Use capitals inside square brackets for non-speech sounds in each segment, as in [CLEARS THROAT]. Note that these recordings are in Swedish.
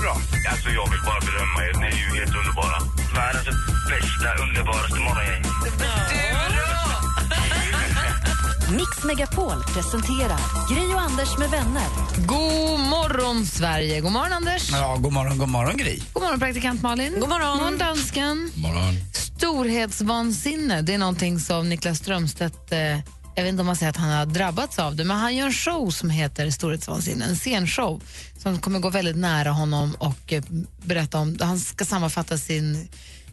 bra. Alltså jag vill bara berömma er. Ni är ju helt underbara. Världens bästa, underbaraste morgongäng. [LAUGHS] Mix Megapol presenterar Gri och Anders med vänner. God morgon, Sverige. God morgon, Anders. Ja, god morgon, god morgon Gry. God morgon, praktikant Malin. God morgon, morgon dansken. morgon. Storhetsvansinne, det är någonting som Niklas Strömstedt... Eh, jag vet inte om man säger att han har drabbats av det, men han gör en show som heter Storhetsvansinne, en scenshow som kommer gå väldigt nära honom och eh, berätta om... Han ska sammanfatta sin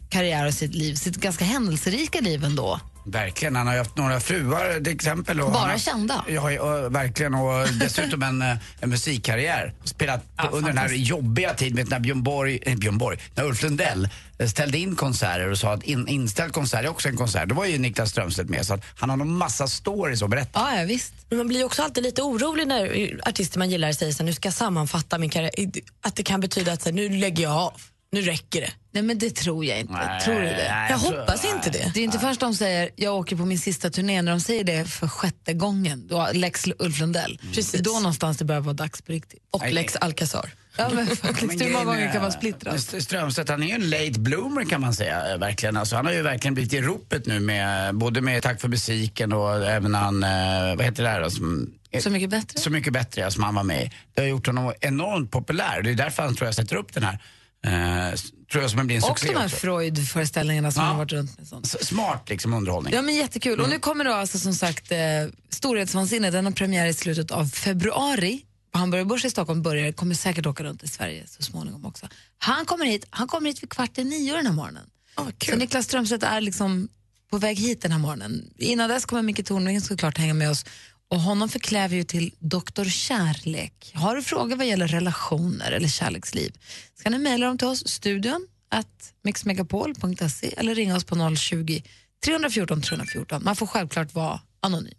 karriär och sitt liv, sitt ganska händelserika liv ändå. Verkligen, han har ju haft några fruar till exempel. Och Bara kända? Ja, och, verkligen. Och [LAUGHS] dessutom en, eh, en musikkarriär. Spelat under den här jobbiga tiden när Björn Borg, eh, Björn Borg, när Ulf Lundell eh, ställde in konserter och sa att in, inställd konsert är också en konsert. Då var ju Niklas Strömstedt med så att han har en massa stories att berätta. Ja, ja visst. Men man blir också alltid lite orolig när artister man gillar säger så här, nu ska jag sammanfatta min karriär. Att det kan betyda att så här, nu lägger jag av, nu räcker det. Nej, men det tror jag inte. Nej, tror du det? nej, Jag tror- hoppas inte det. Det är inte först de säger jag åker på min sista turné, när de säger det för sjätte gången, då Lex Ulf Lundell. Precis. Det är då någonstans det börjar vara dags på riktigt. Och Nej. Lex Alcazar. Ja, men [LAUGHS] faktiskt, hur många gånger kan man splittra? St- Strömstedt, han är ju en late bloomer kan man säga, eh, verkligen. Alltså, han har ju verkligen blivit i ropet nu med, både med Tack för musiken och även han, eh, vad heter det där då, som, eh, Så mycket bättre? Så mycket bättre, ja, som han var med i. Det har gjort honom enormt populär. Det är därför han tror jag sätter upp den här. Eh, tror jag som blir en Och succé de här. Freud-föreställningarna som Ja. har varit runt med sånt. Smart liksom underhållning. Ja men jättekul. Och nu kommer då alltså som sagt eh, Storhetsvansinne, den har premiär i slutet av februari. På Hamburger Börs i Stockholm börjar, kommer säkert åka runt i Sverige så småningom också. Han kommer hit, han kommer hit vid kvart i nio den här morgonen. Så Niklas Strömstedt är liksom på väg hit den här morgonen. Innan dess kommer Micke Tornving såklart hänga med oss och honom förklär vi ju till Doktor Kärlek. Har du frågor vad gäller relationer eller kärleksliv ska ni mejla dem till oss, studion at mixmegapol.se eller ringa oss på 020 314 314. Man får självklart vara anonym.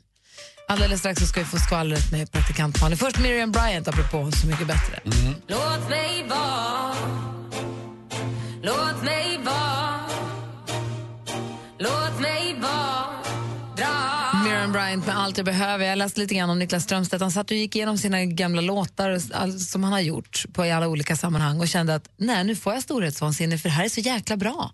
Alldeles strax så ska vi få skvallret med praktikant Malin. Först Miriam Bryant apropå Så mycket bättre. Låt mig vara Låt mig vara Bryant med Allt jag behöver. Jag läste lite grann om Niklas Strömstedt. Han satt och gick igenom sina gamla låtar som han har gjort på i alla olika sammanhang och kände att nej, nu får jag storhetsvansinne för det här är så jäkla bra.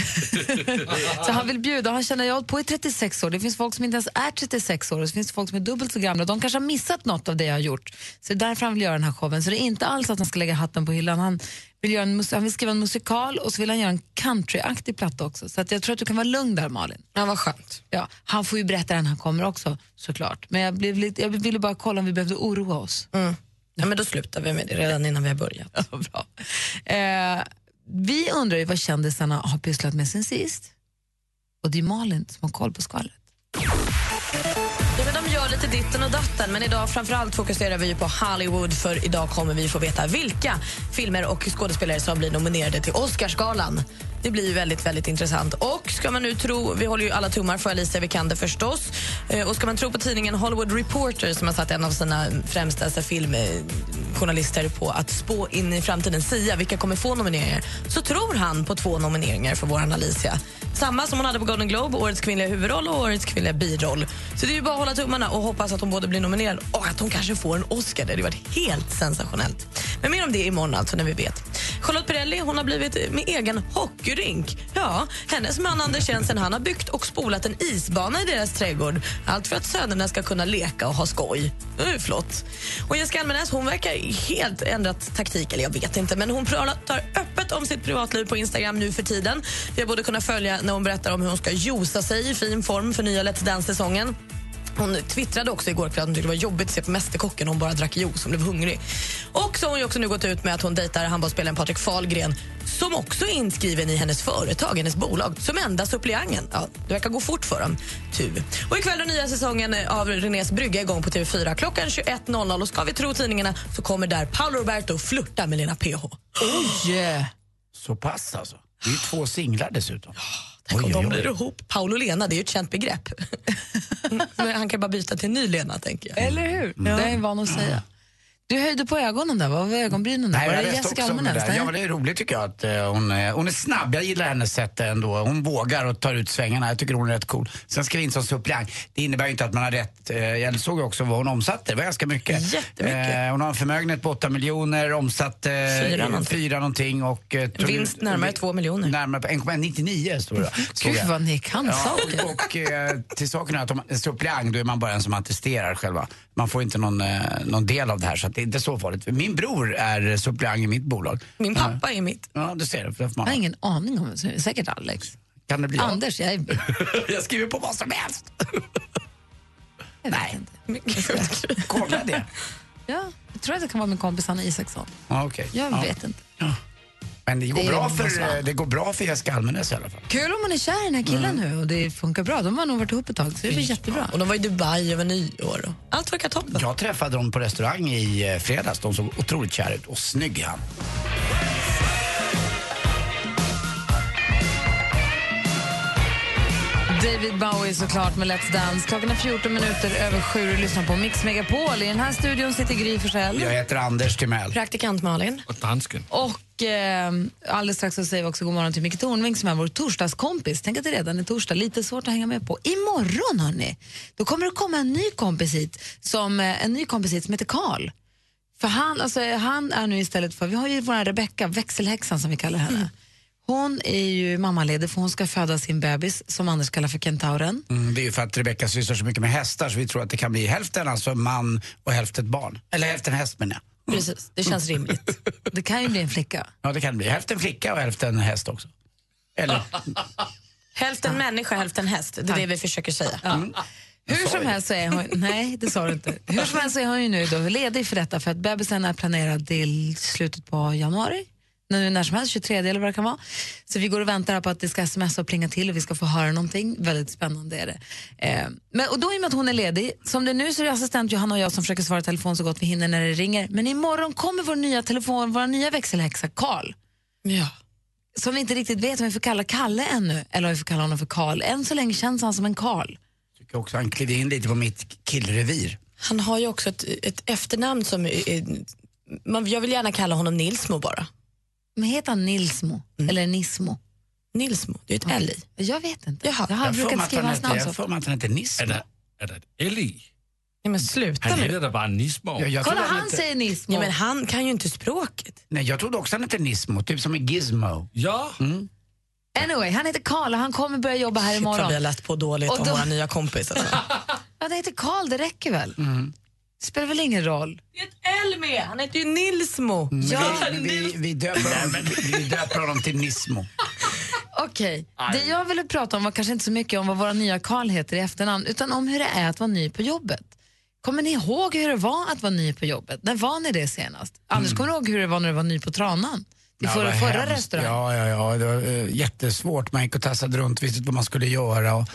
[LAUGHS] så han vill bjuda. Han känner jag på i 36 år. Det finns folk som inte ens är 36 år och så finns det folk som är dubbelt så gamla. De kanske har missat något av det jag har gjort. Så det är därför han vill göra den här showen. Så det är inte alls att han ska lägga hatten på hyllan. Han vill, göra en, han vill skriva en musikal och så vill han göra en countryaktig platta också. Så att jag tror att du kan vara lugn där Malin. Ja, vad skönt. Ja, han får ju berätta när han kommer också såklart. Men jag, blev lite, jag ville bara kolla om vi behövde oroa oss. Mm. Ja, men då slutar vi med det redan innan vi har börjat. [LAUGHS] Bra. Eh, vi undrar ju vad kändisarna har pysslat med sen sist. Och det är Malin som har koll på skvallret. Ja, men de gör lite ditten och datten, men idag framförallt fokuserar vi på Hollywood för idag kommer vi få veta vilka filmer och skådespelare som blir nominerade till Oscarsgalan. Det blir ju väldigt, väldigt intressant. Och ska man nu tro, vi håller ju alla tummar för Alicia Vikander förstås. Eh, och ska man tro på tidningen Hollywood Reporter som har satt en av sina främsta alltså, filmjournalister på att spå in i framtiden, sia vilka kommer få nomineringar, så tror han på två nomineringar för vår Alicia. Samma som hon hade på Golden Globe, årets kvinnliga huvudroll och årets kvinnliga biroll. Så det är ju bara att hålla tummarna och hoppas att hon både blir nominerad och att hon kanske får en Oscar. Det hade varit helt sensationellt. Men mer om det imorgon alltså när vi vet. Charlotte Perrelli hon har blivit med egen hockeyrink. Ja, hennes man Anders Jensen han har byggt och spolat en isbana i deras trädgård. Allt för att sönerna ska kunna leka och ha skoj. Det är flott. Och Jessica Almenäs hon verkar helt ändrat taktik, eller jag vet inte, men hon pratar öppet om sitt privatliv på Instagram nu för tiden. Vi har både kunnat följa när hon berättar om hur hon ska josa sig i fin form för nya Let's Dance-säsongen. Hon twittrade också igår kväll att hon tyckte det var jobbigt att se på Mästerkocken hon bara drack juice, hon blev hungrig. Och så har hon ju också nu gått ut med att hon dejtar handbollsspelaren Patrik Fahlgren som också är inskriven i hennes företag, hennes bolag, som enda suppleanten. Ja, det verkar gå fort för dem. Tur. Och ikväll är nya säsongen av Renés brygga igång på TV4 klockan 21.00 och ska vi tro tidningarna så kommer där Paolo Roberto flirta med Lena PH. Oj! Så pass alltså? Det är ju två singlar dessutom. Tänk om de blir ihop. Paolo och Lena, det är ju ett känt begrepp. [LAUGHS] Han kan bara byta till en ny Lena, tänker jag. Eller hur? Det är jag van att säga. Du höjde på ögonen där, vad var ögonbrynen? där? Var jag det Jessica Almenäs? Ja, Nej. men det är roligt tycker jag att eh, hon, är, hon är snabb. Jag gillar hennes sätt ändå. Hon vågar och tar ut svängarna. Jag tycker hon är rätt cool. Sen ska vi in som suppleant. Det innebär ju inte att man har rätt. Eh, jag såg också vad hon omsatte. Det var ganska mycket. Jättemycket. Eh, hon har en förmögenhet på 8 miljoner, omsatte eh, Fyra någonting. fyra någonting och... Eh, Vinst närmare två miljoner. Närmare på 1,99 står det. såg Gud jag. vad ni kan Ja, saker. och eh, till saken är att om suppleant då är man bara en som attesterar själva. Man får inte någon, någon del av det här så att det är inte så farligt. Min bror är suppleant i mitt bolag. Min pappa är mitt. Ja, du ser. Det Jag har ingen aning om det. Säkert Alex. Kan det bli? Anders, jag, är, [LAUGHS] jag skriver på vad som helst. [LAUGHS] jag Nej. Kolla det. Ja, jag tror att det kan vara min kompis Anna Isaksson. Ja, okej. Jag ja. vet inte. Men det går, Det bra för, det går bra för Jessica Almenäs i alla fall. Kul om man är kär i den här killen Mm. nu och det funkar bra. De har nog varit ihop ett tag så det blir jättebra. Och de var i Dubai över nyår. och Allt verkar toppen. Jag träffade dem på restaurang i eh, fredags. De såg otroligt kära ut och snygg är han. David Bowie såklart med Let's Dance. Klockan är 14 minuter över sju och lyssnar på Mix Megapol. I den här studion sitter Gry Forssell. Jag heter Anders Timell. Praktikant Malin. Och dansken. Och eh, alldeles strax så säger vi också god morgon till Micke Tornving som är vår torsdagskompis. Tänk att det redan är torsdag, lite svårt att hänga med på. Imorgon hörni, då kommer det komma en ny kompis hit som, eh, en ny kompis hit som heter Karl. För han, alltså, han är nu istället för, vi har ju vår Rebecka, växelhäxan som vi kallar henne. Hon är ju mammaledig för hon ska föda sin bebis som Anders kallar för kentauren. Mm, det är ju för att Rebecka sysslar så mycket med hästar så vi tror att det kan bli hälften alltså man och hälften barn. Eller hälften häst menar jag. Precis, det känns rimligt. Det kan ju bli en flicka. Ja det kan det bli. Hälften flicka och hälften häst också. Eller? Hälften människa, hälften häst. Det är det vi försöker säga. Hur som helst så är hon, nej det sa du inte. Hur som helst så är hon ju nu då ledig för detta för att bebisen är planerad till slutet på januari. Nu när som helst, 23 eller vad det kan vara. Så vi går och väntar på att det ska sms och plinga till och vi ska få höra någonting. Väldigt spännande är det. Eh, men, och då i och med att hon är ledig, som det är nu så är det assistent Johanna och jag som försöker svara telefon så gott vi hinner när det ringer. Men imorgon kommer vår nya telefon, vår nya växelhäxa Karl. Ja. Som vi inte riktigt vet om vi får kalla Kalle ännu eller om vi får kalla honom för Karl. Än så länge känns han som en Karl. tycker också han kliver in lite på mitt killrevir. Han har ju också ett, ett efternamn som... är- är- Man, jag vill gärna kalla honom Nilsmo bara. Men heter han Nilsmo eller Nismo? Nilsmo, det är ett L i. Jag vet inte. Jaha. jag har Jag brukat skriva han hans heter- namn jag så. får mig att han heter Nismo. Er der, er der et L i? Nej, men sluta Han nu. hedder da bare Nismo. Jag, jag, Kolla, han hette- säger Nismo. Ja, men han kan ju inte språket. nej, jag trodde också han hette Nismo, typ som i Gizmo. Ja, Anyway, han heter Karl och han kommer börja jobba här Shit, vad vi imorgon. har läst på dåligt Och om då- våra nya kompisar. [LAUGHS] Ja, det heter Karl, det räcker väl? Det spelar väl ingen roll? Det är ett L med! Han heter ju Nilsmo. Ja, Vi, vi, vi, döper honom, vi, vi döper honom till Nismo. [LAUGHS] Okej, det jag ville prata om var kanske inte så mycket om vad våra nya Karl heter i efternamn, utan om hur det är att vara ny på jobbet. Kommer ni ihåg hur det var att vara ny på jobbet? När var ni det senast? Anders, kommer du ihåg hur det var när du var ny på Tranan? Till Ja, förra, förra restaurangen? Ja, ja, ja, det var eh, jättesvårt. Man gick och tassade runt, visste inte vad man skulle göra. Och,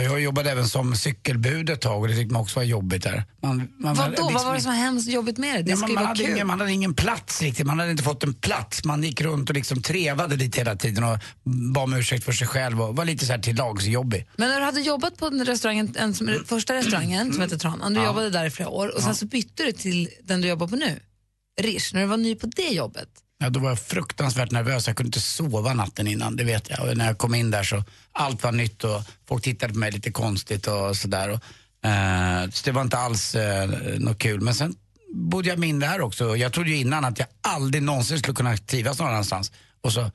jag jobbade även som cykelbud ett tag och det tyckte man också var jobbigt där. Man, man Vadå, liksom vad var det som var hemskt jobbigt med det? Det Ja, man, man, hade kul. ingen, man hade ingen plats riktigt, man hade inte fått en plats. Man gick runt och liksom trevade lite hela tiden och bad om ursäkt för sig själv och var lite så här till lags jobbig. Men när du hade jobbat på den restaurangen, en, som, första restaurangen som heter Tranan, du jobbade där i flera år och sen så bytte du till den du jobbar på nu, Rish, när du var ny på det jobbet. Ja, då var jag fruktansvärt nervös, jag kunde inte sova natten innan, det vet jag. Och när jag kom in där så, allt var nytt och folk tittade på mig lite konstigt och sådär. Och, eh, så det var inte alls eh, något kul. Men sen bodde jag in där också. Jag trodde ju innan att jag aldrig någonsin skulle kunna trivas någon annanstans. Och så,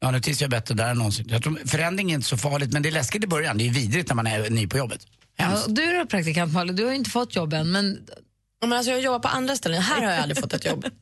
ja nu trivs jag bättre där än någonsin. Jag tror, förändring är inte så farligt, men det är läskigt i början. Det är vidrigt när man är ny på jobbet. Ja, du är praktikant Malin, du har ju inte fått jobb än, men Ja, Men alltså, jag jobbar på andra ställen, här har jag aldrig fått ett jobb. [LAUGHS]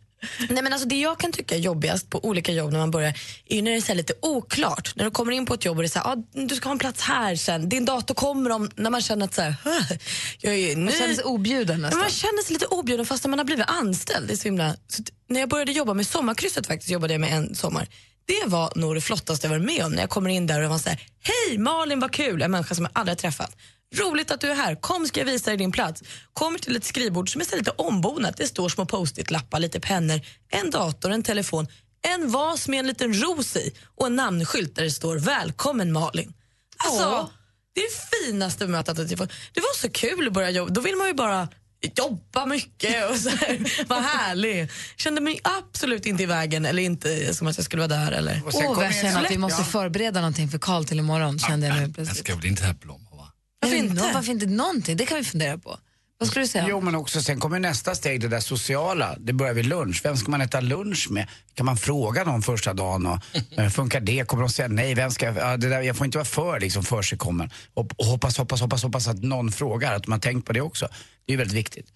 Nej, men alltså, det jag kan tycka är jobbigast på olika jobb när man börjar är när det är lite oklart. När du kommer in på ett jobb och det är så här, ah, du ska ha en plats här sen, din dator kommer om, när man känner att så här, "Huh, jag är ny. man känner sig objuden nästan. man känner sig lite objuden fast man har blivit anställd. Det är så himla, så när jag började jobba med sommarkrysset faktiskt, jobbade jag med en sommar. Det var nog det flottaste jag varit med om när jag kommer in där och man säger Hej Malin, vad kul! En människa som jag aldrig träffat. Roligt att du är här. Kom ska jag visa dig din plats. Kommer till ett skrivbord som är lite ombonat. Det står små post-it-lappar, lite pennor, en dator, en telefon, en vas med en liten ros i och en namnskylt där det står Välkommen Malin. Alltså, Åh. det är det finaste bemötandet jag fått. Det var så kul att börja jobba. Då vill man ju bara jobba mycket och så här, vara härlig. Kände mig absolut inte i vägen eller inte som att jag skulle vara där. Eller. Och kommer jag känner att vi måste förbereda någonting för Karl till imorgon, kände jag nu plötsligt. ska väl inte ha blommor va? Varför inte? Varför inte någonting? Det kan vi fundera på. Vad skulle du säga? Jo men också sen kommer nästa steg, det där sociala. Det börjar vid lunch. Vem ska man äta lunch med? Kan man fråga någon första dagen och [LAUGHS] eh, funkar det? Kommer de säga nej? Vem ska, ja, det där, jag får inte vara för liksom försigkommen. Och, och hoppas, hoppas, hoppas, hoppas att någon frågar, att man tänkt på det också. Det är väldigt viktigt.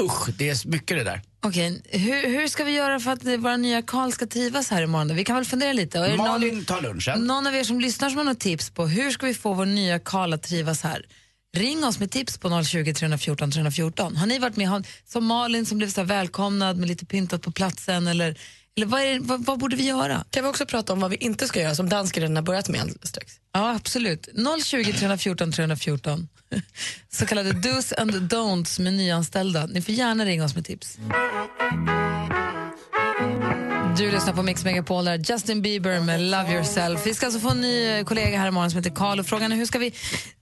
Usch, det är mycket det där. Okej, hur, hur ska vi göra för att eh, våra nya Karl ska trivas här imorgon? då? Vi kan väl fundera lite. Är Malin någon, tar lunchen. någon av er som lyssnar som har något tips på hur ska vi få vår nya Karl att trivas här? Ring oss med tips på 020 314 314. Har ni varit med som Malin som blev så välkomnad med lite pyntat på platsen? Eller, eller vad, det- vad, vad borde vi göra? Kan vi också prata om vad vi inte ska göra som dansken redan har börjat med alldeles strax? Ja, absolut. 020 314 314. Så kallade dos and don'ts med nyanställda. Ni får gärna ringa oss med tips. Du lyssnar på Mix Megapol där Justin Bieber med Love Yourself. Vi ska alltså få en ny kollega här imorgon som heter Karl och frågan är hur ska vi,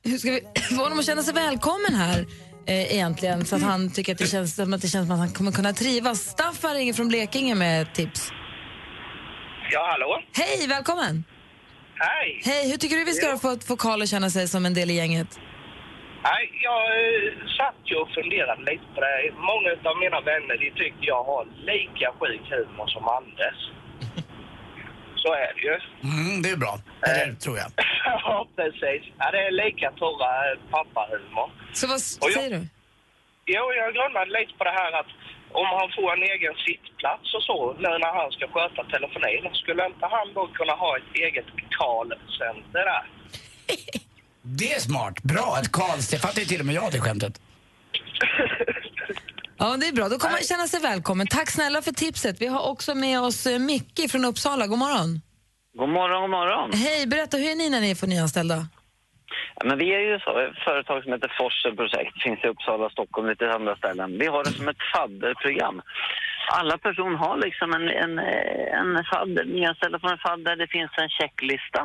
hur ska vi [CLEARS THROAT] få honom att känna sig välkommen här eh, egentligen så att han tycker att det känns som att det känns som att han kommer kunna trivas. Staffan ringer från Blekinge med ett tips. Ja, hallå? Hej, välkommen! Hej! Hej, hur tycker du vi ska göra för att få Karl att känna sig som en del i gänget? Nej, jag eh, satt ju och funderade lite på det. Många av mina vänner de tycker jag har lika sjuk humor som Anders. [LAUGHS] Så är det ju. Mm, det är bra. Eller tror jag. [LAUGHS] ja, precis. Ja, det är lika torra eh, pappahumor. Så vad Och jag- säger du? Jo, jag grundade lite på det här att om han får en egen sittplats och så, nu när han ska sköta telefonin, skulle inte han då kunna ha ett eget Karl-center där? [LAUGHS] Det är smart. Bra. Ett Karls. Det fattar ju till och med jag det skämtet. [LAUGHS] Ja, det är bra. Då kommer han känna sig välkommen. Tack snälla för tipset. Vi har också med oss eh, Micke från Uppsala. God morgon. God morgon, god morgon. Hej, berätta, hur är ni när ni får nyanställda? Ja, men vi är ju så, ett företag som heter Forser Projekt, finns i Uppsala, Stockholm och lite andra ställen. Vi har det som ett fadderprogram. Alla personer har liksom en, en, en fadder, nyanställda får en fadder, det finns en checklista.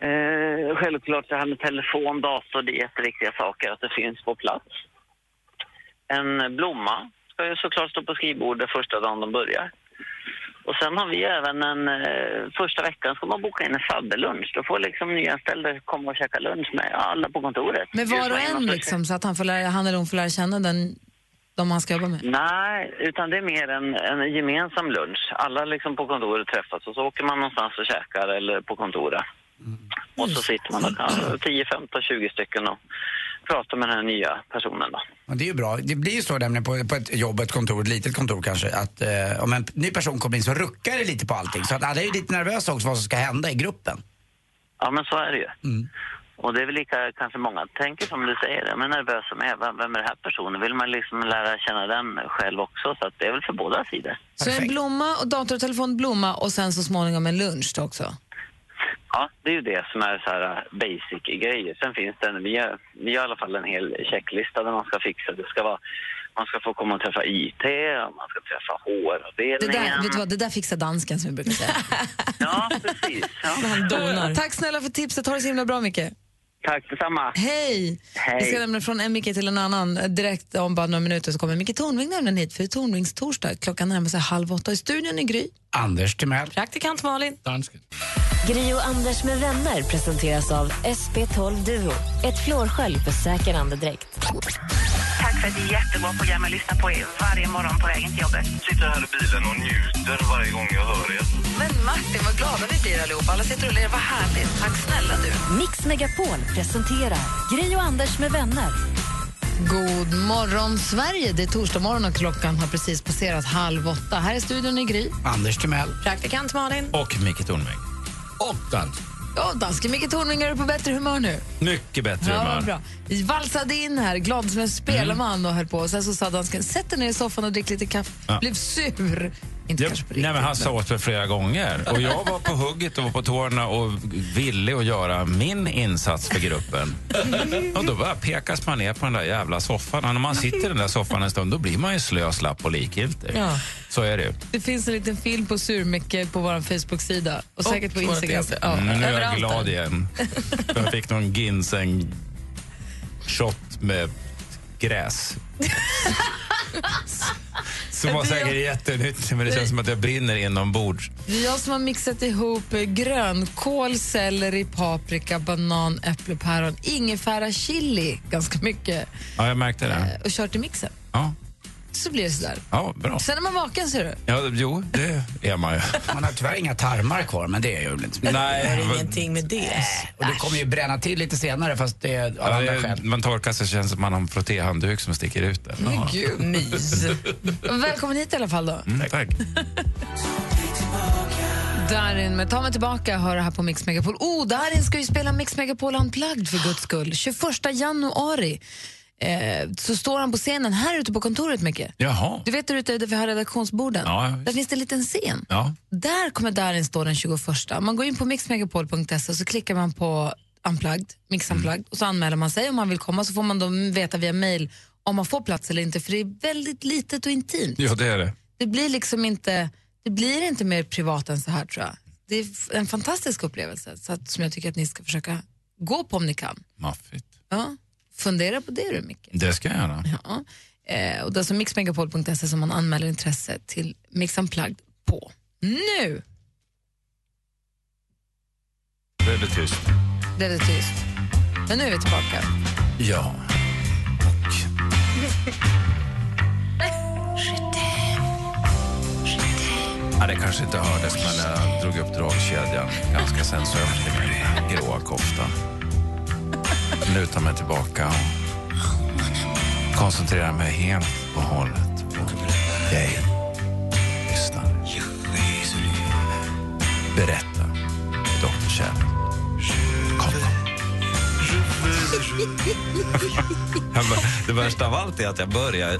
Eh, självklart det här med telefon, dator, det är jätteviktiga saker att det finns på plats. En blomma ska ju såklart stå på skrivbordet första dagen de börjar. Och sen har vi även en, eh, första veckan ska man boka in en fadderlunch. Då får liksom nyanställda komma och käka lunch med alla på kontoret. Med var och en liksom, så att han, får lära, han eller hon får lära känna den, de han ska jobba med? Nej, utan det är mer en, en gemensam lunch. Alla liksom på kontoret träffas och så åker man någonstans och käkar eller på kontoret. Och så sitter man och kan, 10, 15, 20 stycken och pratar med den här nya personen då. Ja, det är ju bra. Det blir ju så nämligen på, på ett jobb, ett kontor, ett litet kontor kanske, att eh, om en ny person kommer in så ruckar det lite på allting. Så att alla är ju lite nervösa också vad som ska hända i gruppen. Ja, men så är det ju. Mm. Och det är väl lika kanske många tänker som du säger, de är nervösa med vem, vem är den här personen? Vill man liksom lära känna den själv också? Så att det är väl för båda sidor. Så en blomma, och dator och telefon, blomma och sen så småningom en lunch då också? Ja, det är ju det som är så här uh, basic grejer. Sen finns det, en, vi har, vi har i alla fall en hel checklista där man ska fixa. Det ska vara, man ska få komma och träffa IT, och man ska träffa Det HR-avdelningen. där, vet du vad, det där fixar dansken som vi brukar säga. [LAUGHS] Ja, precis. Ja. Tack snälla för tipset. Ha det så himla bra, Micke. Tack detsamma. Hej! Hej. Vi ska nämligen från en Micke till en annan. Direkt om bara några minuter så kommer Micke Tornving nämligen hit för Tornvings torsdag. Klockan närmar sig halv åtta. I studion i Gry. Anders Timell. Praktikant Malin. Dansken. Gri och Anders med vänner presenteras av SP12 Duo. Ett flårskölj för säker andedräkt. Tack för ett jättebra program. Jag lyssnar på er varje morgon på vägen till jobbet. Sitter här i bilen och njuter varje gång jag hör er. Men Martin, vad glada vi blir allihopa. Alla sitter och ler. Vad härligt. Tack snälla du. Mix Megapol presenterar Gri och Anders med vänner. God morgon, Sverige. Det är torsdag morgon och klockan har precis passerat halv åtta. Här är studion i Gry. Anders Timell. Praktikant Malin. Och Micke Tornving. Och. Ja, dansken Micke Tornving, är du på bättre humör nu? Mycket bättre Ja, humör. bra. Vi valsade in här, glad som en spelman och höll på. Sen så sa dansken, sätt dig ner i soffan och drick lite kaffe. Ja. Blev sur. Inte Ja, kanske på nej, men riktigt, han sa åt mig flera gånger. Och jag var på hugget och var på tårna och ville att göra min insats för gruppen. Och då bara pekas man ner på den där jävla soffan. Och när man sitter i den där soffan en stund då blir man ju slö, slapp och likgiltig. Ja. Så är det ju. Det finns en liten film på Surmycke på vår Facebook-sida och säkert på Instagram. Insta. Ja, Mm, nu är jag glad där. igen. Jag fick någon ginseng-shot med gräs. [LAUGHS] Som var säkert jättenyttigt, men det känns som att jag brinner inombords. Det är jag som har mixat ihop grönkål, selleri, paprika, banan, äpple, päron, ingefära, chili ganska mycket Ja, jag märkte det. eh, och kört i mixen. Ja, Så blir det sådär. ja bra. Sen är man vaken ser du. Ja, jo, det är man ju. Man har tyvärr inga tarmar kvar, men det är ju inte mycket. Det Nej, ingenting med det. Och det kommer ju bränna till lite senare, fast det är av ja, andra skäl. man torkar sig känns som att man har en frottéhandduk som sticker ut där. Men gud. [LAUGHS] Mys. Välkommen hit i alla fall då. Mm, tack. Darin med Ta mig tillbaka hör det här på Mix Megapol. Oh, Darin ska ju spela Mix Megapol Unplugged för guds skull. 21 januari eh, så står han på scenen här ute på kontoret mycket. Jaha. Du vet där ute där vi har redaktionsborden? Ja, där finns det en liten scen. Ja. Där kommer Darin stå den 21. Man går in på mixmegapol.se så klickar man på Unplugged, Mix Mm. Unplugged och så anmäler man sig om man vill komma så får man då veta via mail om man får plats eller inte för det är väldigt litet och intimt. ja, det är det. Det blir liksom inte, det blir inte mer privat än så här tror jag. Det är en fantastisk upplevelse så att, som jag tycker att ni ska försöka gå på om ni kan. Maffigt. Ja. Fundera på det du Micke. Det ska jag göra. Ja. Eh, och det är alltså mixmegapol.se som man anmäler intresse till Mix Unplugged på. Nu Det är det tyst. blev det tyst. Men nu är vi tillbaka. Ja. Ja, det kanske inte hördes, men jag drog upp dragkedjan ganska sensuellt i min gråa kofta. Lutar mig tillbaka och koncentrerar mig helt och hållet på dig. Lyssnar. Berätta, Dr. Kärlek. Kom, kom. [LAUGHS] Det värsta av allt är att jag börjar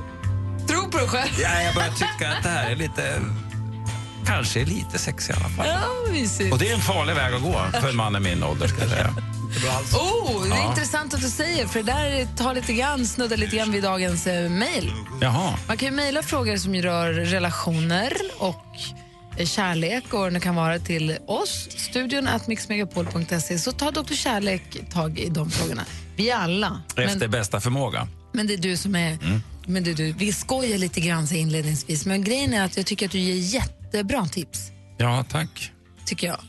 Tro på dig själv. Ja, jag börjar tycka att det här är lite... Kanske lite sex i alla fall. Ja. Och det är en farlig väg att gå för en man i min ålder, ska jag säga. Oh, det är Ja. intressant att du säger, för det där tar lite grann, snuddar lite grann vid dagens eh, mejl. Man kan ju mejla frågor som rör relationer och eh, kärlek och det kan vara till oss, studion at mixmegapol.se, så tar Dr. Kärlek tag i de frågorna. Vi alla. Efter Men, bästa förmåga. men det är du som är... Men det är du. Vi skojar lite grann så inledningsvis, men grejen är att jag tycker att du ger jättebra tips. Ja, tack. tycker jag.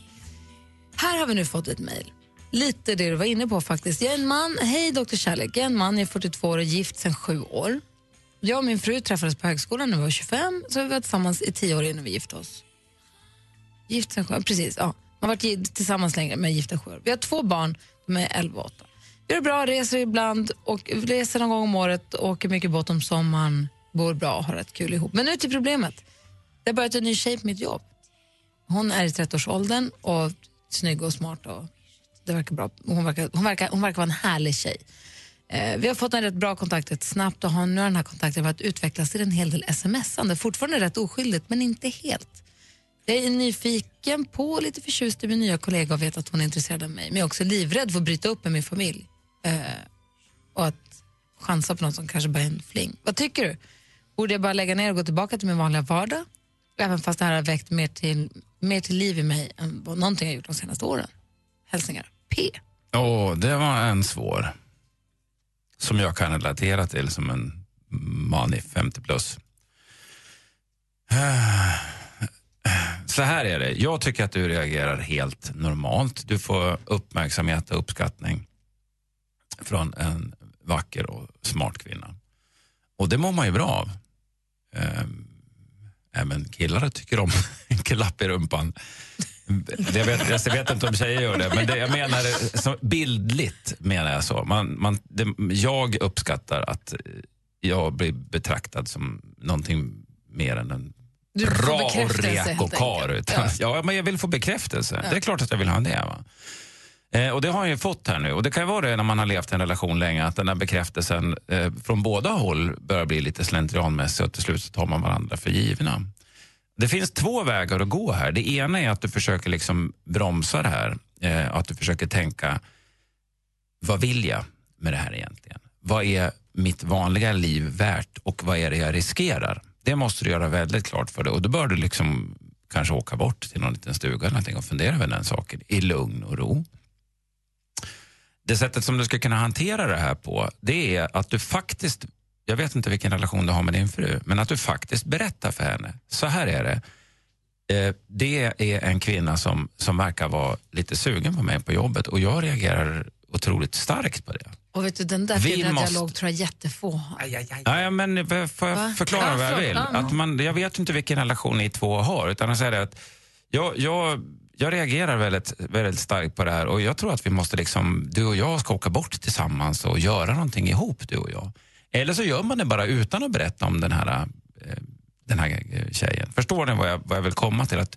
Här har vi nu fått ett mejl. Lite det du var inne på faktiskt. Jag är en man, hej Dr. Kärlek, jag är en man, jag är 42 år och gift sedan sju år. Jag och min fru träffades på högskolan när vi var 25, så vi var tillsammans i tio år innan vi gifte oss. Gift sedan sju år, precis. Ja. Man har varit tillsammans längre, men gifta sju år. Vi har två barn, de är 11 och 8. Vi gör bra, reser ibland, och reser någon gång om året, åker mycket båt om sommaren, bor bra och har rätt kul ihop. Men nu till problemet. Det har börjat en ny tjej på mitt jobb. Hon är i 30-årsåldern och snygg och smart. Och det verkar bra. Hon, verkar, hon, verkar, hon verkar vara en härlig tjej. Eh, vi har fått en rätt bra kontakt rätt snabbt och har nu har den här kontakten varit utvecklas till en hel del smsande. Fortfarande rätt oskyldigt, men inte helt. Jag är nyfiken på och lite förtjust i min nya kollega och vet att hon är intresserad av mig. Men jag är också livrädd för att bryta upp med min familj eh, och att chansa på något som kanske bara är en fling. Vad tycker du? Borde jag bara lägga ner och gå tillbaka till min vanliga vardag? Även fast det här har väckt mer till, mer till liv i mig än vad någonting jag gjort de senaste åren. Hälsningar P. Åh, det var en svår. Som jag kan relatera till som en man i 50 plus. [SIGHS] Så här är det. Jag tycker att du reagerar helt normalt. Du får uppmärksamhet och uppskattning från en vacker och smart kvinna. Och det mår man ju bra av. Ehm, även killar tycker om [LAUGHS] en klapp i rumpan. Jag vet, jag vet inte om tjejer gör det, men det, jag menar som bildligt menar jag så. Man, man, det, jag uppskattar att jag blir betraktad som någonting mer än en Du bra och reko karl. Ja. ja. men jag vill få bekräftelse. Ja. Det är klart att jag vill ha det. Va? Eh, och det har jag ju fått här nu. Och det kan ju vara det när man har levt i en relation länge, att den här bekräftelsen eh, från båda håll börjar bli lite slentrianmässig och till slut så tar man varandra för givna. Det finns två vägar att gå här. Det ena är att du försöker liksom bromsa det här. Eh, att du försöker tänka, vad vill jag med det här egentligen? Vad är mitt vanliga liv värt och vad är det jag riskerar? Det måste du göra väldigt klart för dig och då bör du liksom kanske åka bort till någon liten stuga eller någonting och fundera över den saken i lugn och ro. Det sättet som du ska kunna hantera det här på, det är att du faktiskt, jag vet inte vilken relation du har med din fru, men att du faktiskt berättar för henne, så här är det. Eh, det är en kvinna som, som verkar vara lite sugen på mig på jobbet och jag reagerar otroligt starkt på det. Och vet du, den där Vi måste- dialog tror jag jättefå har. Ja, ja, men får jag Va? förklara Ja, vad jag vill? Att man, jag vet inte vilken relation ni två har, utan jag säger det att jag, jag, jag reagerar väldigt, väldigt starkt på det här och jag tror att vi måste liksom, du och jag ska åka bort tillsammans och göra någonting ihop, du och jag. Eller så gör man det bara utan att berätta om den här, eh, den här eh, tjejen. Förstår ni vad jag, vad jag vill komma till? Att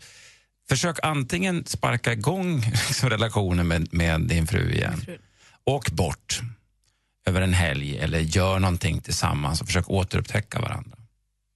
försök antingen sparka igång [LAUGHS] liksom, relationen med, med din fru igen. Åk bort över en helg eller gör någonting tillsammans och försök återupptäcka varandra.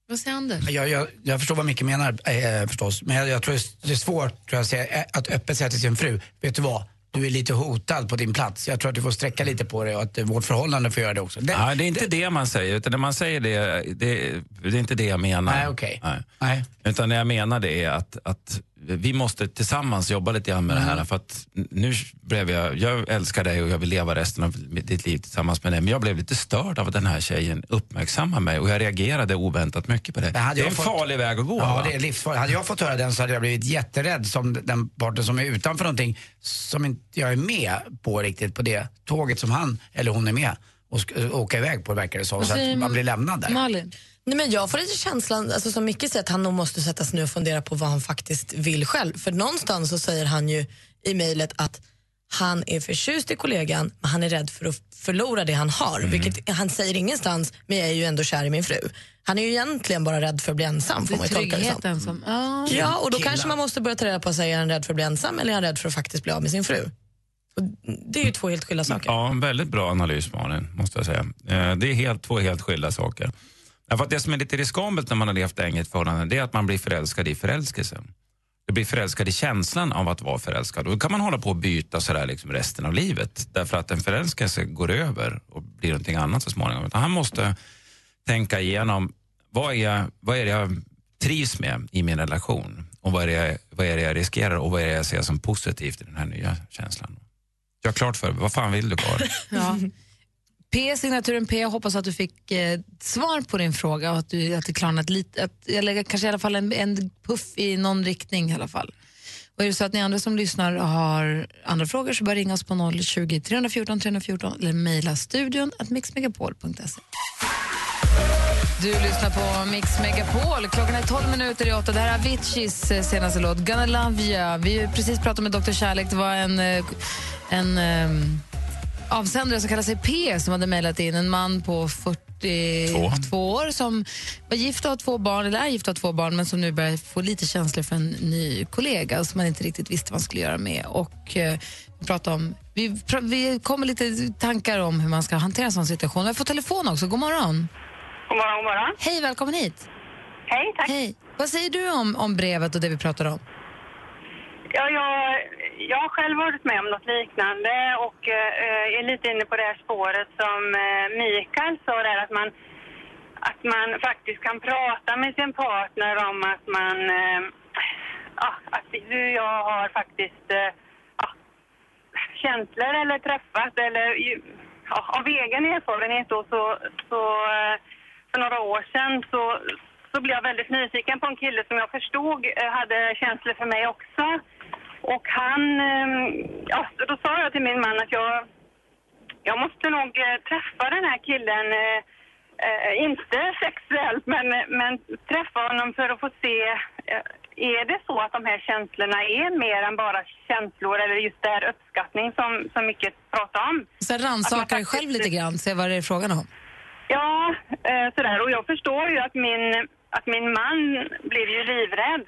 Vad säger Anders? Jag, jag, jag förstår vad Micke menar eh, förstås, men jag, jag tror det är svårt tror jag, eh, att öppet säga till sin fru, vet du vad? Du är lite hotad på din plats. Jag tror att du får sträcka lite på det och att vårt förhållande får göra det också. Det, Ja, det är inte det, man säger, utan det man säger det, det, det är inte det jag menar. Nej, okej. Nej. Nej. Utan det jag menar det är att, att vi måste tillsammans jobba lite grann med det Mm. här. För att nu blev jag, jag älskar dig och jag vill leva resten av ditt liv tillsammans med dig. Men jag blev lite störd av att den här tjejen uppmärksammar mig och jag reagerade oväntat mycket på det. Det är en fått- farlig väg att gå. Ja, va? det är livsfarligt. Hade jag fått höra den så hade jag blivit jätterädd som den parten som är utanför någonting som inte jag är med på riktigt på det tåget som han eller hon är med och ska åka iväg på verkar det som. Så att man blir lämnad där. Malin? Nej, men jag får lite känslan, alltså, som Micke säger, att han nog måste sätta sig ner och fundera på vad han faktiskt vill själv. För någonstans så säger han ju i mejlet att han är förtjust i kollegan men han är rädd för att förlora det han har. Vilket han säger ingenstans, men jag är ju ändå kär i min fru. Han är ju egentligen bara rädd för att bli ensam. Får man tolka det som. Tryggheten som... Ja. Ja, och då Killar. kanske man måste börja ta reda på sig, är han rädd för att bli ensam eller är han rädd för att faktiskt bli av med sin fru? Och det är ju två helt skilda saker. Ja, en väldigt bra analys Malin, måste jag säga. Eh, Det är helt, två helt skilda saker. Därför att det som är lite riskabelt när man har levt länge i ett förhållande det är att man blir förälskad i förälskelsen. Du blir förälskad i känslan av att vara förälskad. Och då kan man hålla på och byta sådär liksom resten av livet. Därför att en förälskelse går över och blir någonting annat så småningom. Utan han måste tänka igenom vad är, jag, vad är det jag trivs med i min relation? Och vad är, det jag, vad är det jag riskerar och vad är det jag ser som positivt i den här nya känslan? Jag klart för vad fan vill du Karl? [LAUGHS] Ja. P, signaturen P, jag hoppas att du fick eh, svar på din fråga och att, du, att det klarnat lite, att, eller kanske i alla fall en, en puff i någon riktning i alla fall. Och är det så att ni andra som lyssnar har andra frågor så bör ringa oss på 020 314 314 eller mejla studion att mixmegapol.se. Du lyssnar på Mix Megapol. Klockan är 12 minuter i åtta. Det här är Aviciis eh, senaste låt, Gonna Love You. Vi har precis pratat med Dr. Kärlek. Det var en, eh, en ehm, avsändare som kallar sig P som hade mejlat in en man på 42 år som var gift och har två barn, eller är gift och har två barn men som nu börjar få lite känslor för en ny kollega som man inte riktigt visste vad man skulle göra med. Och, eh, vi, pratar om, vi, pra- vi kommer lite tankar om hur man ska hantera en sån situation. Vi får telefon också. God morgon. God morgon, god morgon. Hej, välkommen hit. Hej, tack. Hej. Vad säger du om, om brevet och det vi pratar om? Ja, jag, jag har själv varit med om något liknande och eh, är lite inne på det här spåret som eh, Mikael sa där att man, att man faktiskt kan prata med sin partner om att man, eh, ja, att du och jag har faktiskt eh, ja, känslor eller träffat eller ja, av egen erfarenhet då så, så eh, för några år sedan så, så blev jag väldigt nyfiken på en kille som jag förstod eh, hade känslor för mig också. Och han, eh, ja, då sa jag till min man att jag, jag måste nog eh, träffa den här killen, eh, eh, inte [LAUGHS] sexuellt, men, men träffa honom för att få se, eh, är det så att de här känslorna är mer än bara känslor eller just det här uppskattning som, som mycket pratar om? Så rannsaka dig själv lite grann, se vad det är frågan om. Ja, eh, sådär. Och jag förstår ju att min, att min man blev ju livrädd.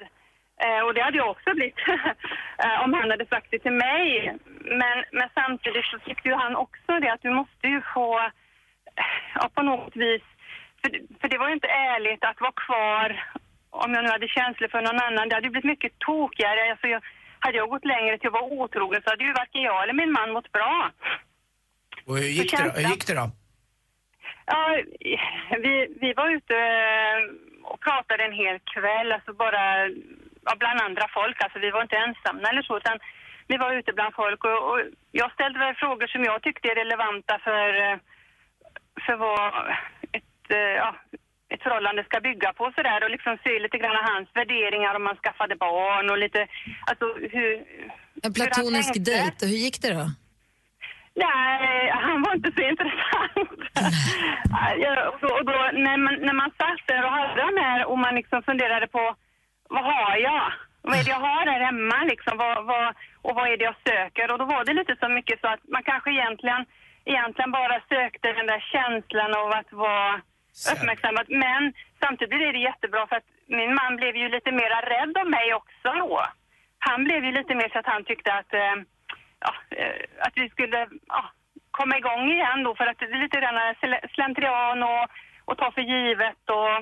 Eh, och det hade jag också blivit [LAUGHS] eh, om han hade sagt det till mig. Men, men samtidigt så tyckte ju han också det att du måste ju få, eh, ja på något vis, för, för det var ju inte ärligt att vara kvar om jag nu hade känslor för någon annan, det hade ju blivit mycket tokigare. Alltså jag, hade jag gått längre till att vara otrogen så hade ju varken jag eller min man mått bra. Och hur gick, det då? hur gick det då? Ja, vi, vi var ute eh, och pratade en hel kväll, alltså bara bland andra folk. Alltså vi var inte ensamma eller så, utan vi var ute bland folk och, och jag ställde väl frågor som jag tyckte är relevanta för, eh, för vad ett, eh, ja, ett förhållande ska bygga på sådär och liksom se lite grann hans värderingar om man skaffade barn och lite, alltså hur... En platonisk dejt, hur gick det då? Nej, han var inte så intressant. [LAUGHS] Ja, och och då, när, man, när man satt där och hade den här och man liksom funderade på vad har jag? Vad är det jag har här hemma liksom? Vad, vad, och vad är det jag söker? Och då var det lite så mycket så att man kanske egentligen, egentligen bara sökte den där känslan av att vara uppmärksammad. Men samtidigt är det jättebra för att min man blev ju lite mer rädd av mig också då. Han blev ju lite mer så att han tyckte att, eh, ja, eh, att vi skulle ja, komma igång igen då för att det är lite slentrian och, och ta för givet och,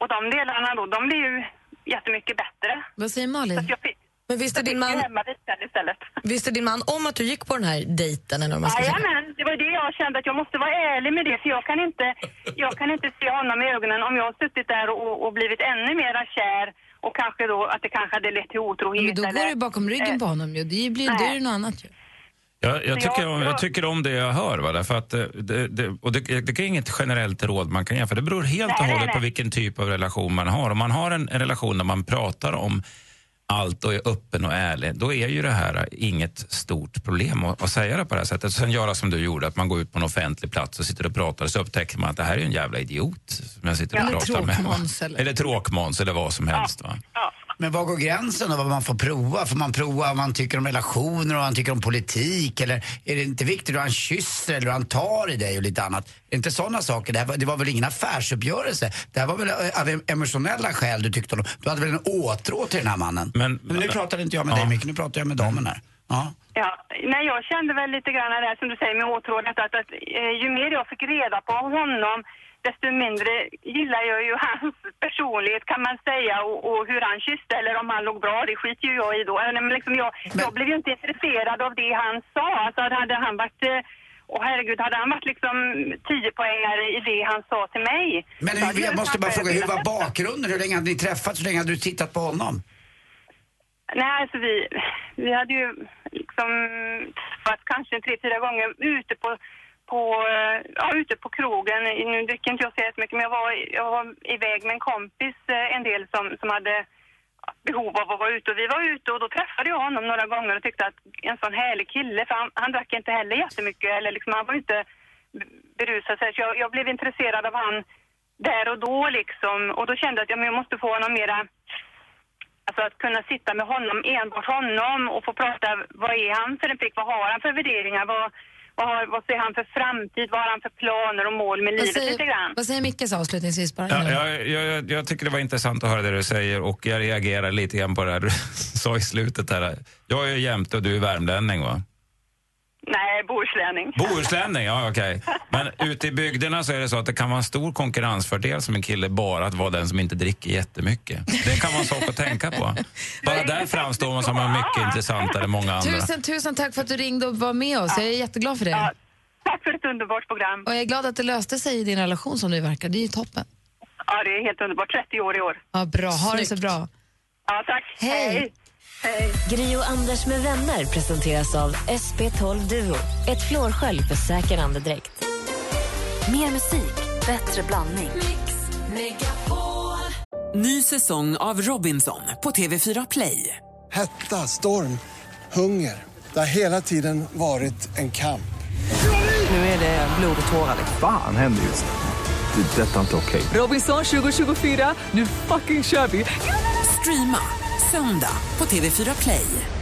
och de delarna då, de blir ju jättemycket bättre. Vad säger Malin? Så jag fick, Men visste din man, visste din man om att du gick på den här dejten? Eller vad man ska säga? Jajamän, det var det jag kände att jag måste vara ärlig med det för jag kan inte, jag kan inte se honom i ögonen om jag har suttit där och, och blivit ännu mera kär och kanske då att det kanske hade lett till otrohet. Men då går eller- du bakom ryggen eh, på honom ju. Det blir, det något annat ju. Jag, jag, tycker jag- om, jag tycker om det jag hör. Va? Därför att det, det, det, och det, det är inget generellt råd man kan ge, för det beror helt och Nej, nej, hållet på vilken typ av relation man har. Om man har en, en relation där man pratar om allt och är öppen och ärlig, då är ju det här inget stort problem att, att säga det på det här sättet. Sen göra som du gjorde, att man går ut på en offentlig plats och sitter och pratar och så upptäcker man att det här är en jävla idiot som jag sitter och Eller pratar med. va? tråkmåns, eller- eller tråkmåns eller vad som helst. Va? Men var går gränsen då, vad man får prova? Får man prova vad man tycker om relationer och vad man tycker om politik? Eller är det inte viktigt hur han kysser eller hur han tar i dig och lite annat? Är inte sådana saker? Det, här, var- det var väl ingen affärsuppgörelse? Det här var väl eh, av emotionella skäl du tyckte om? Du hade väl en åtrå till den här mannen? Men- nu pratar inte jag med Ja. dig Micke, nu pratar jag med damen här. Ja. Ja, nej, jag kände väl lite grann det här som du säger med åtrådet att, att eh, ju mer jag fick reda på honom desto mindre gillar jag ju hans personlighet kan man säga och, och hur han kysste eller om han låg bra, det skiter ju jag i då. Eh, Men liksom jag, jag blev ju inte intresserad av det han sa. Alltså hade han varit eh, och herregud, hade han varit liksom 10 poängare i det han sa till mig. Men hur, jag måste bara fråga, hur var bakgrunden? Hur länge hade ni träffats? Hur länge hade du tittat på honom? Nej, alltså vi, vi hade ju liksom träffats kanske tre, fyra gånger ute på, på, eh, ja, ute på krogen. Nu dricker inte jag så mycket men jag var, jag var iväg med en kompis eh, en del som, som hade behov av att vara ute. Och vi var ute och då träffade jag honom några gånger och tyckte att en sån härlig kille, för han, han drack inte heller jättemycket, eller liksom han var ju inte berusad. Så jag, jag blev intresserad av han där och då liksom. Och då kände jag att ja, men jag måste få honom mera Alltså att kunna sitta med honom, enbart honom och få prata, vad är han för en prick, vad har han för värderingar, vad, vad, har, vad ser han för framtid, vad har han för planer och mål med Vad livet lite säger, grann. vad säger Mickes avslutningsvis bara? Ja, jag, jag, jag tycker det var intressant att höra det du säger och jag reagerar lite grann på det här du [LAUGHS] sa i slutet. Här. Jag är jämte och du är värmlänning va? Nej, bohuslänning. Bohuslänning, ja okej. Men [LAUGHS] ute i bygderna så är det så att det kan vara en stor konkurrensfördel som en kille bara att vara den som inte dricker jättemycket. Det kan vara en sak att tänka på. Bara där framstår man som en mycket intressantare än många andra. Tusen, tusen tack för att du ringde och var med oss. Jag är jätteglad för det. Ja, tack för ett underbart program. Och jag är glad att det löste sig i din relation som det verkar. Det är ju toppen. Ja, det är helt underbart. 30 år i år. Ja, bra. Ha det så Snyggt. bra. Ja, tack. Hej. Hej. Gri och Anders med vänner presenteras av SP12 Duo. Ett flårskölj för säker andedräkt. Mer musik, bättre blandning. Ny säsong av Robinson på TV4 Play. Hetta, storm, hunger. Det har hela tiden varit en kamp. Nu är det blod och tårar. Fan händer just. Det. är Detta är inte okej. Robinson 2024, nu fucking kör vi! Streama söndag på TV4 Play.